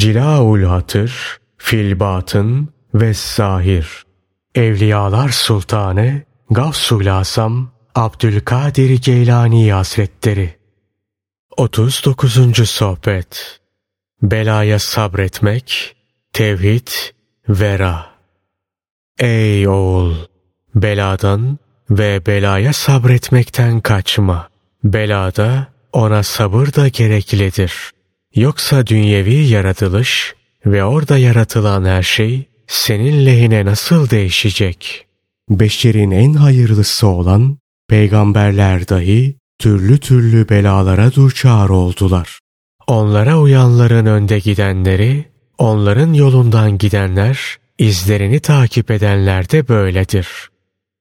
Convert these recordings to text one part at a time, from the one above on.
Cilaul Hatır, Filbatın ve Zahir. Evliyalar Sultanı Gavsul Asam Abdülkadir Geylani Hazretleri 39. Sohbet Belaya sabretmek, tevhid, vera. Ey oğul! Beladan ve belaya sabretmekten kaçma. Belada ona sabır da gereklidir. Yoksa dünyevi yaratılış ve orada yaratılan her şey senin lehine nasıl değişecek? Beşerin en hayırlısı olan peygamberler dahi türlü türlü belalara duçar oldular. Onlara uyanların önde gidenleri, onların yolundan gidenler, izlerini takip edenler de böyledir.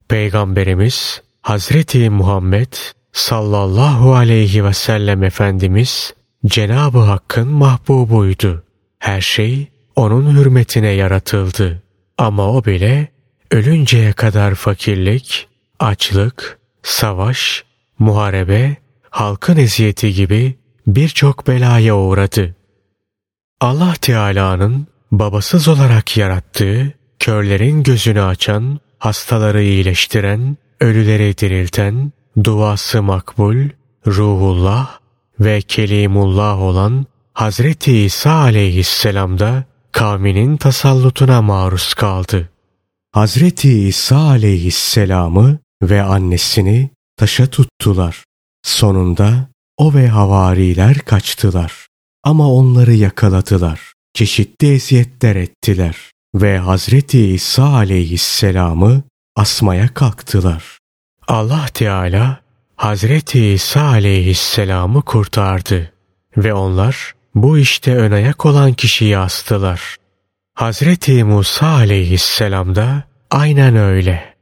Peygamberimiz Hazreti Muhammed sallallahu aleyhi ve sellem Efendimiz Cenab-ı Hakk'ın mahbubuydu. Her şey onun hürmetine yaratıldı. Ama o bile ölünceye kadar fakirlik, açlık, savaş, muharebe, halkın eziyeti gibi birçok belaya uğradı. Allah Teala'nın babasız olarak yarattığı, körlerin gözünü açan, hastaları iyileştiren, ölüleri dirilten, duası makbul, ruhullah ve kelimullah olan Hazreti İsa aleyhisselam da kavminin tasallutuna maruz kaldı. Hazreti İsa aleyhisselamı ve annesini taşa tuttular. Sonunda o ve havariler kaçtılar. Ama onları yakaladılar. Çeşitli eziyetler ettiler. Ve Hazreti İsa aleyhisselamı asmaya kalktılar. Allah Teala Hazreti İsa aleyhisselamı kurtardı. Ve onlar bu işte ön ayak olan kişiyi astılar. Hazreti Musa aleyhisselam da aynen öyle.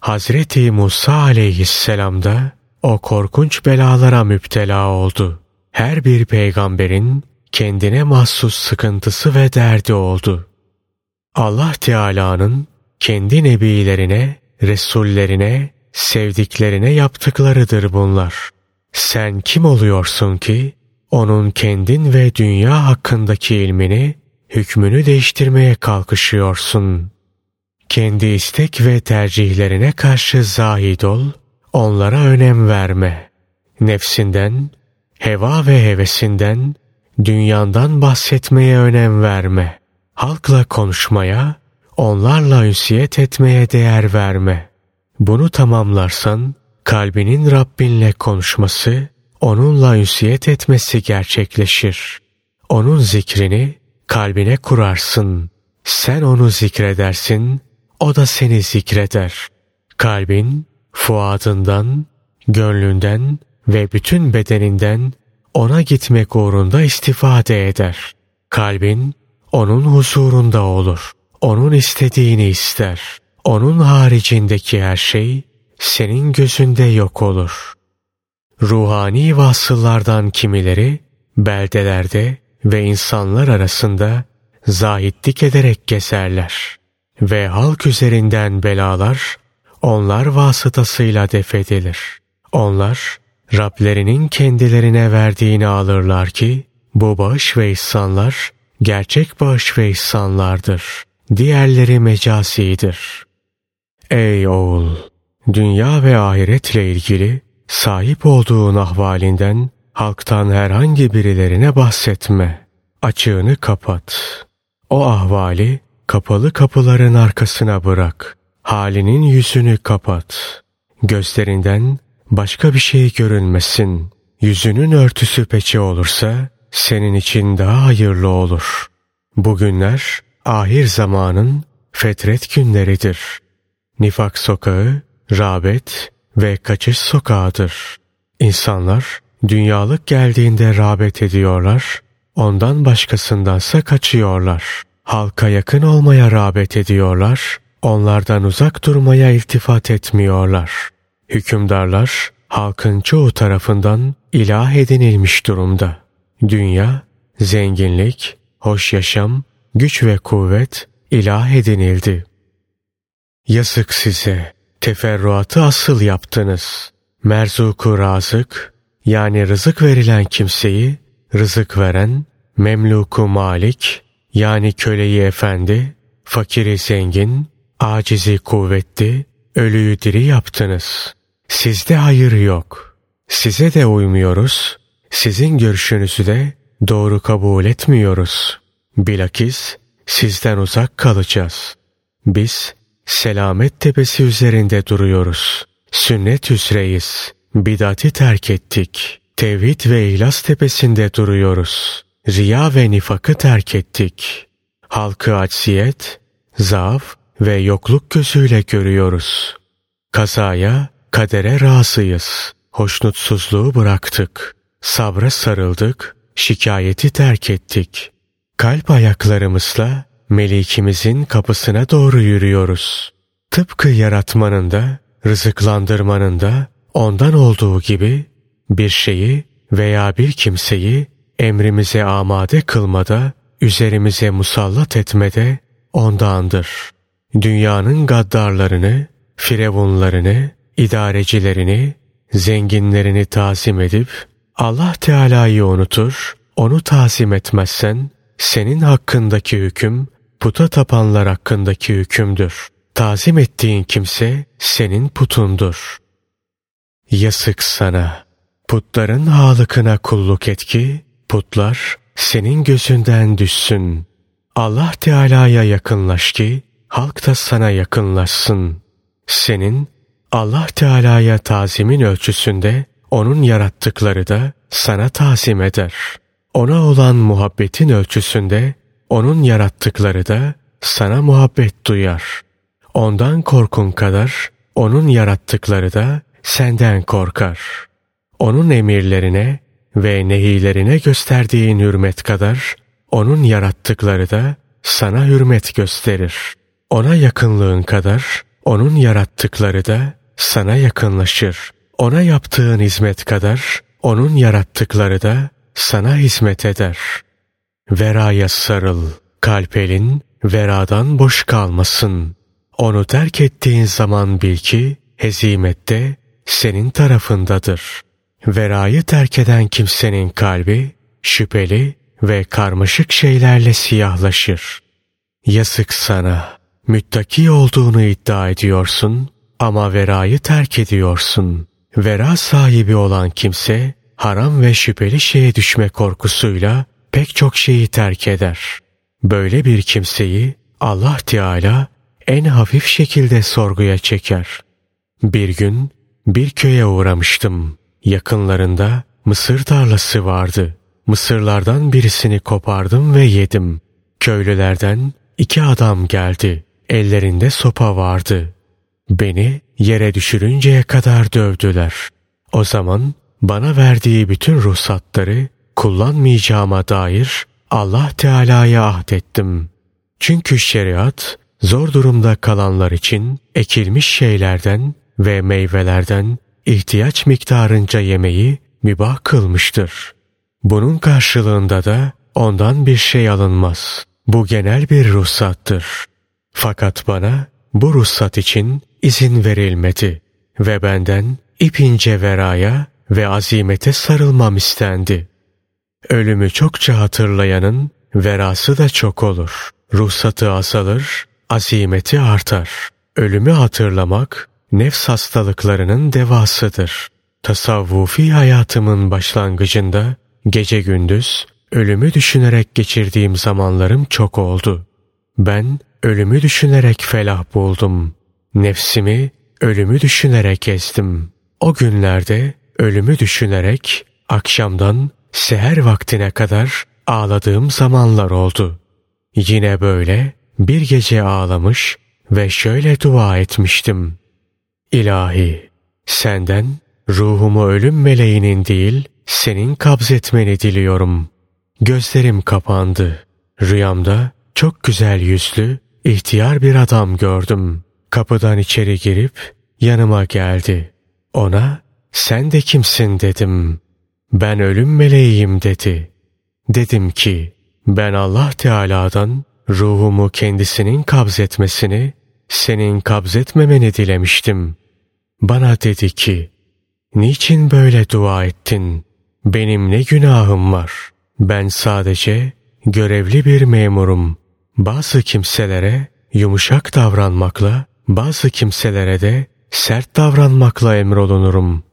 Hazreti Musa aleyhisselam da o korkunç belalara müptela oldu. Her bir peygamberin kendine mahsus sıkıntısı ve derdi oldu. Allah Teala'nın kendi nebilerine, resullerine, sevdiklerine yaptıklarıdır bunlar. Sen kim oluyorsun ki onun kendin ve dünya hakkındaki ilmini, hükmünü değiştirmeye kalkışıyorsun. Kendi istek ve tercihlerine karşı zahid ol, onlara önem verme. Nefsinden, heva ve hevesinden, dünyandan bahsetmeye önem verme. Halkla konuşmaya, onlarla ünsiyet etmeye değer verme. Bunu tamamlarsan, kalbinin Rabbinle konuşması, onunla ünsiyet etmesi gerçekleşir. Onun zikrini kalbine kurarsın. Sen onu zikredersin, o da seni zikreder. Kalbin, fuadından, gönlünden ve bütün bedeninden ona gitmek uğrunda istifade eder. Kalbin, onun huzurunda olur. Onun istediğini ister. Onun haricindeki her şey senin gözünde yok olur.'' Ruhani vasıllardan kimileri beldelerde ve insanlar arasında zahitlik ederek gezerler ve halk üzerinden belalar onlar vasıtasıyla defedilir. Onlar Rablerinin kendilerine verdiğini alırlar ki bu bağış ve ihsanlar gerçek bağış ve ihsanlardır. Diğerleri mecasidir. Ey oğul! Dünya ve ahiretle ilgili Sahip olduğun ahvalinden halktan herhangi birilerine bahsetme. Açığını kapat. O ahvali kapalı kapıların arkasına bırak. Halinin yüzünü kapat. Gözlerinden başka bir şey görünmesin. Yüzünün örtüsü peçe olursa senin için daha hayırlı olur. Bugünler ahir zamanın fetret günleridir. Nifak sokağı, rağbet ve kaçış sokağıdır. İnsanlar dünyalık geldiğinde rağbet ediyorlar, ondan başkasındansa kaçıyorlar. Halka yakın olmaya rağbet ediyorlar, onlardan uzak durmaya iltifat etmiyorlar. Hükümdarlar halkın çoğu tarafından ilah edinilmiş durumda. Dünya, zenginlik, hoş yaşam, güç ve kuvvet ilah edinildi. Yazık size! Teferruatı asıl yaptınız. Merzuku razık, yani rızık verilen kimseyi, rızık veren, memluku malik yani köleyi efendi, fakiri zengin, acizi kuvvetli, ölüyü diri yaptınız. Sizde hayır yok. Size de uymuyoruz. Sizin görüşünüzü de doğru kabul etmiyoruz. Bilakis sizden uzak kalacağız. Biz selamet tepesi üzerinde duruyoruz. Sünnet üzreyiz. Bidati terk ettik. Tevhid ve ihlas tepesinde duruyoruz. Riya ve nifakı terk ettik. Halkı acziyet, zaaf ve yokluk gözüyle görüyoruz. Kazaya, kadere razıyız. Hoşnutsuzluğu bıraktık. Sabra sarıldık, şikayeti terk ettik. Kalp ayaklarımızla Melikimizin kapısına doğru yürüyoruz. Tıpkı yaratmanın da, rızıklandırmanın da ondan olduğu gibi bir şeyi veya bir kimseyi emrimize amade kılmada, üzerimize musallat etmede ondandır. Dünyanın gaddarlarını, firavunlarını, idarecilerini, zenginlerini tazim edip Allah Teala'yı unutur, onu tazim etmezsen senin hakkındaki hüküm puta tapanlar hakkındaki hükümdür. Tazim ettiğin kimse senin putundur. Yasık sana. Putların halıkına kulluk et ki putlar senin gözünden düşsün. Allah Teala'ya yakınlaş ki halk da sana yakınlaşsın. Senin Allah Teala'ya tazimin ölçüsünde onun yarattıkları da sana tazim eder. Ona olan muhabbetin ölçüsünde onun yarattıkları da sana muhabbet duyar. Ondan korkun kadar onun yarattıkları da senden korkar. Onun emirlerine ve nehilerine gösterdiğin hürmet kadar onun yarattıkları da sana hürmet gösterir. Ona yakınlığın kadar onun yarattıkları da sana yakınlaşır. Ona yaptığın hizmet kadar onun yarattıkları da sana hizmet eder.'' Veraya sarıl, kalp elin veradan boş kalmasın. Onu terk ettiğin zaman bil ki hezimette senin tarafındadır. Verayı terk eden kimsenin kalbi şüpheli ve karmaşık şeylerle siyahlaşır. Yazık sana, müttaki olduğunu iddia ediyorsun ama verayı terk ediyorsun. Vera sahibi olan kimse haram ve şüpheli şeye düşme korkusuyla pek çok şeyi terk eder. Böyle bir kimseyi Allah Teala en hafif şekilde sorguya çeker. Bir gün bir köye uğramıştım. Yakınlarında mısır tarlası vardı. Mısırlardan birisini kopardım ve yedim. Köylülerden iki adam geldi. Ellerinde sopa vardı. Beni yere düşürünceye kadar dövdüler. O zaman bana verdiği bütün ruhsatları kullanmayacağıma dair Allah Teala'ya ahdettim. Çünkü şeriat zor durumda kalanlar için ekilmiş şeylerden ve meyvelerden ihtiyaç miktarınca yemeyi mübah kılmıştır. Bunun karşılığında da ondan bir şey alınmaz. Bu genel bir ruhsattır. Fakat bana bu ruhsat için izin verilmedi ve benden ipince veraya ve azimete sarılmam istendi. Ölümü çokça hatırlayanın verası da çok olur. Ruhsatı azalır, azimeti artar. Ölümü hatırlamak nefs hastalıklarının devasıdır. Tasavvufi hayatımın başlangıcında gece gündüz ölümü düşünerek geçirdiğim zamanlarım çok oldu. Ben ölümü düşünerek felah buldum. Nefsimi ölümü düşünerek ezdim. O günlerde ölümü düşünerek akşamdan seher vaktine kadar ağladığım zamanlar oldu. Yine böyle bir gece ağlamış ve şöyle dua etmiştim. İlahi, senden ruhumu ölüm meleğinin değil, senin kabzetmeni diliyorum. Gözlerim kapandı. Rüyamda çok güzel yüzlü, ihtiyar bir adam gördüm. Kapıdan içeri girip yanıma geldi. Ona sen de kimsin dedim. Ben ölüm meleğiyim dedi. Dedim ki ben Allah Teala'dan ruhumu kendisinin kabzetmesini, senin kabzetmemeni dilemiştim. Bana dedi ki, niçin böyle dua ettin? Benim ne günahım var? Ben sadece görevli bir memurum. Bazı kimselere yumuşak davranmakla, bazı kimselere de sert davranmakla emrolunurum.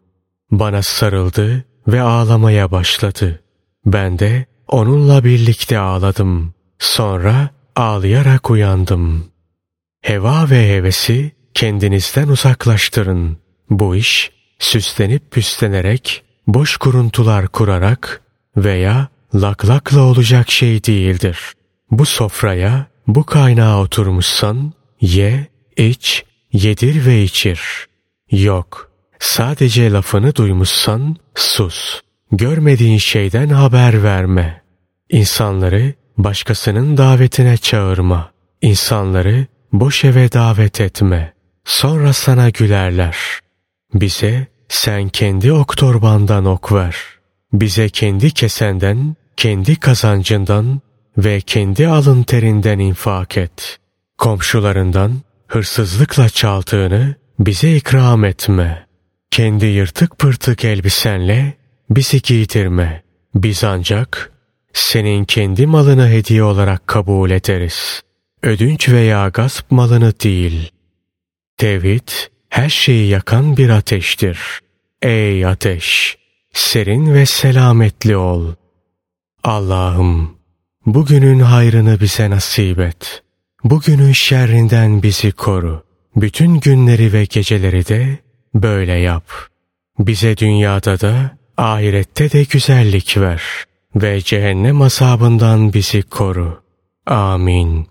Bana sarıldı ve ağlamaya başladı. Ben de onunla birlikte ağladım. Sonra ağlayarak uyandım. Heva ve hevesi kendinizden uzaklaştırın. Bu iş süslenip püslenerek, boş kuruntular kurarak veya laklakla olacak şey değildir. Bu sofraya, bu kaynağa oturmuşsan, ye, iç, yedir ve içir. Yok, sadece lafını duymuşsan, sus. Görmediğin şeyden haber verme. İnsanları başkasının davetine çağırma. İnsanları boş eve davet etme. Sonra sana gülerler. Bize sen kendi ok torbandan ok ver. Bize kendi kesenden, kendi kazancından ve kendi alın terinden infak et. Komşularından hırsızlıkla çaldığını bize ikram etme. Kendi yırtık pırtık elbisenle bizi giydirme. Biz ancak senin kendi malını hediye olarak kabul ederiz. Ödünç veya gasp malını değil. Tevhid her şeyi yakan bir ateştir. Ey ateş! Serin ve selametli ol. Allah'ım bugünün hayrını bize nasip et. Bugünün şerrinden bizi koru. Bütün günleri ve geceleri de böyle yap. Bize dünyada da ahirette de güzellik ver ve cehennem azabından bizi koru. Amin.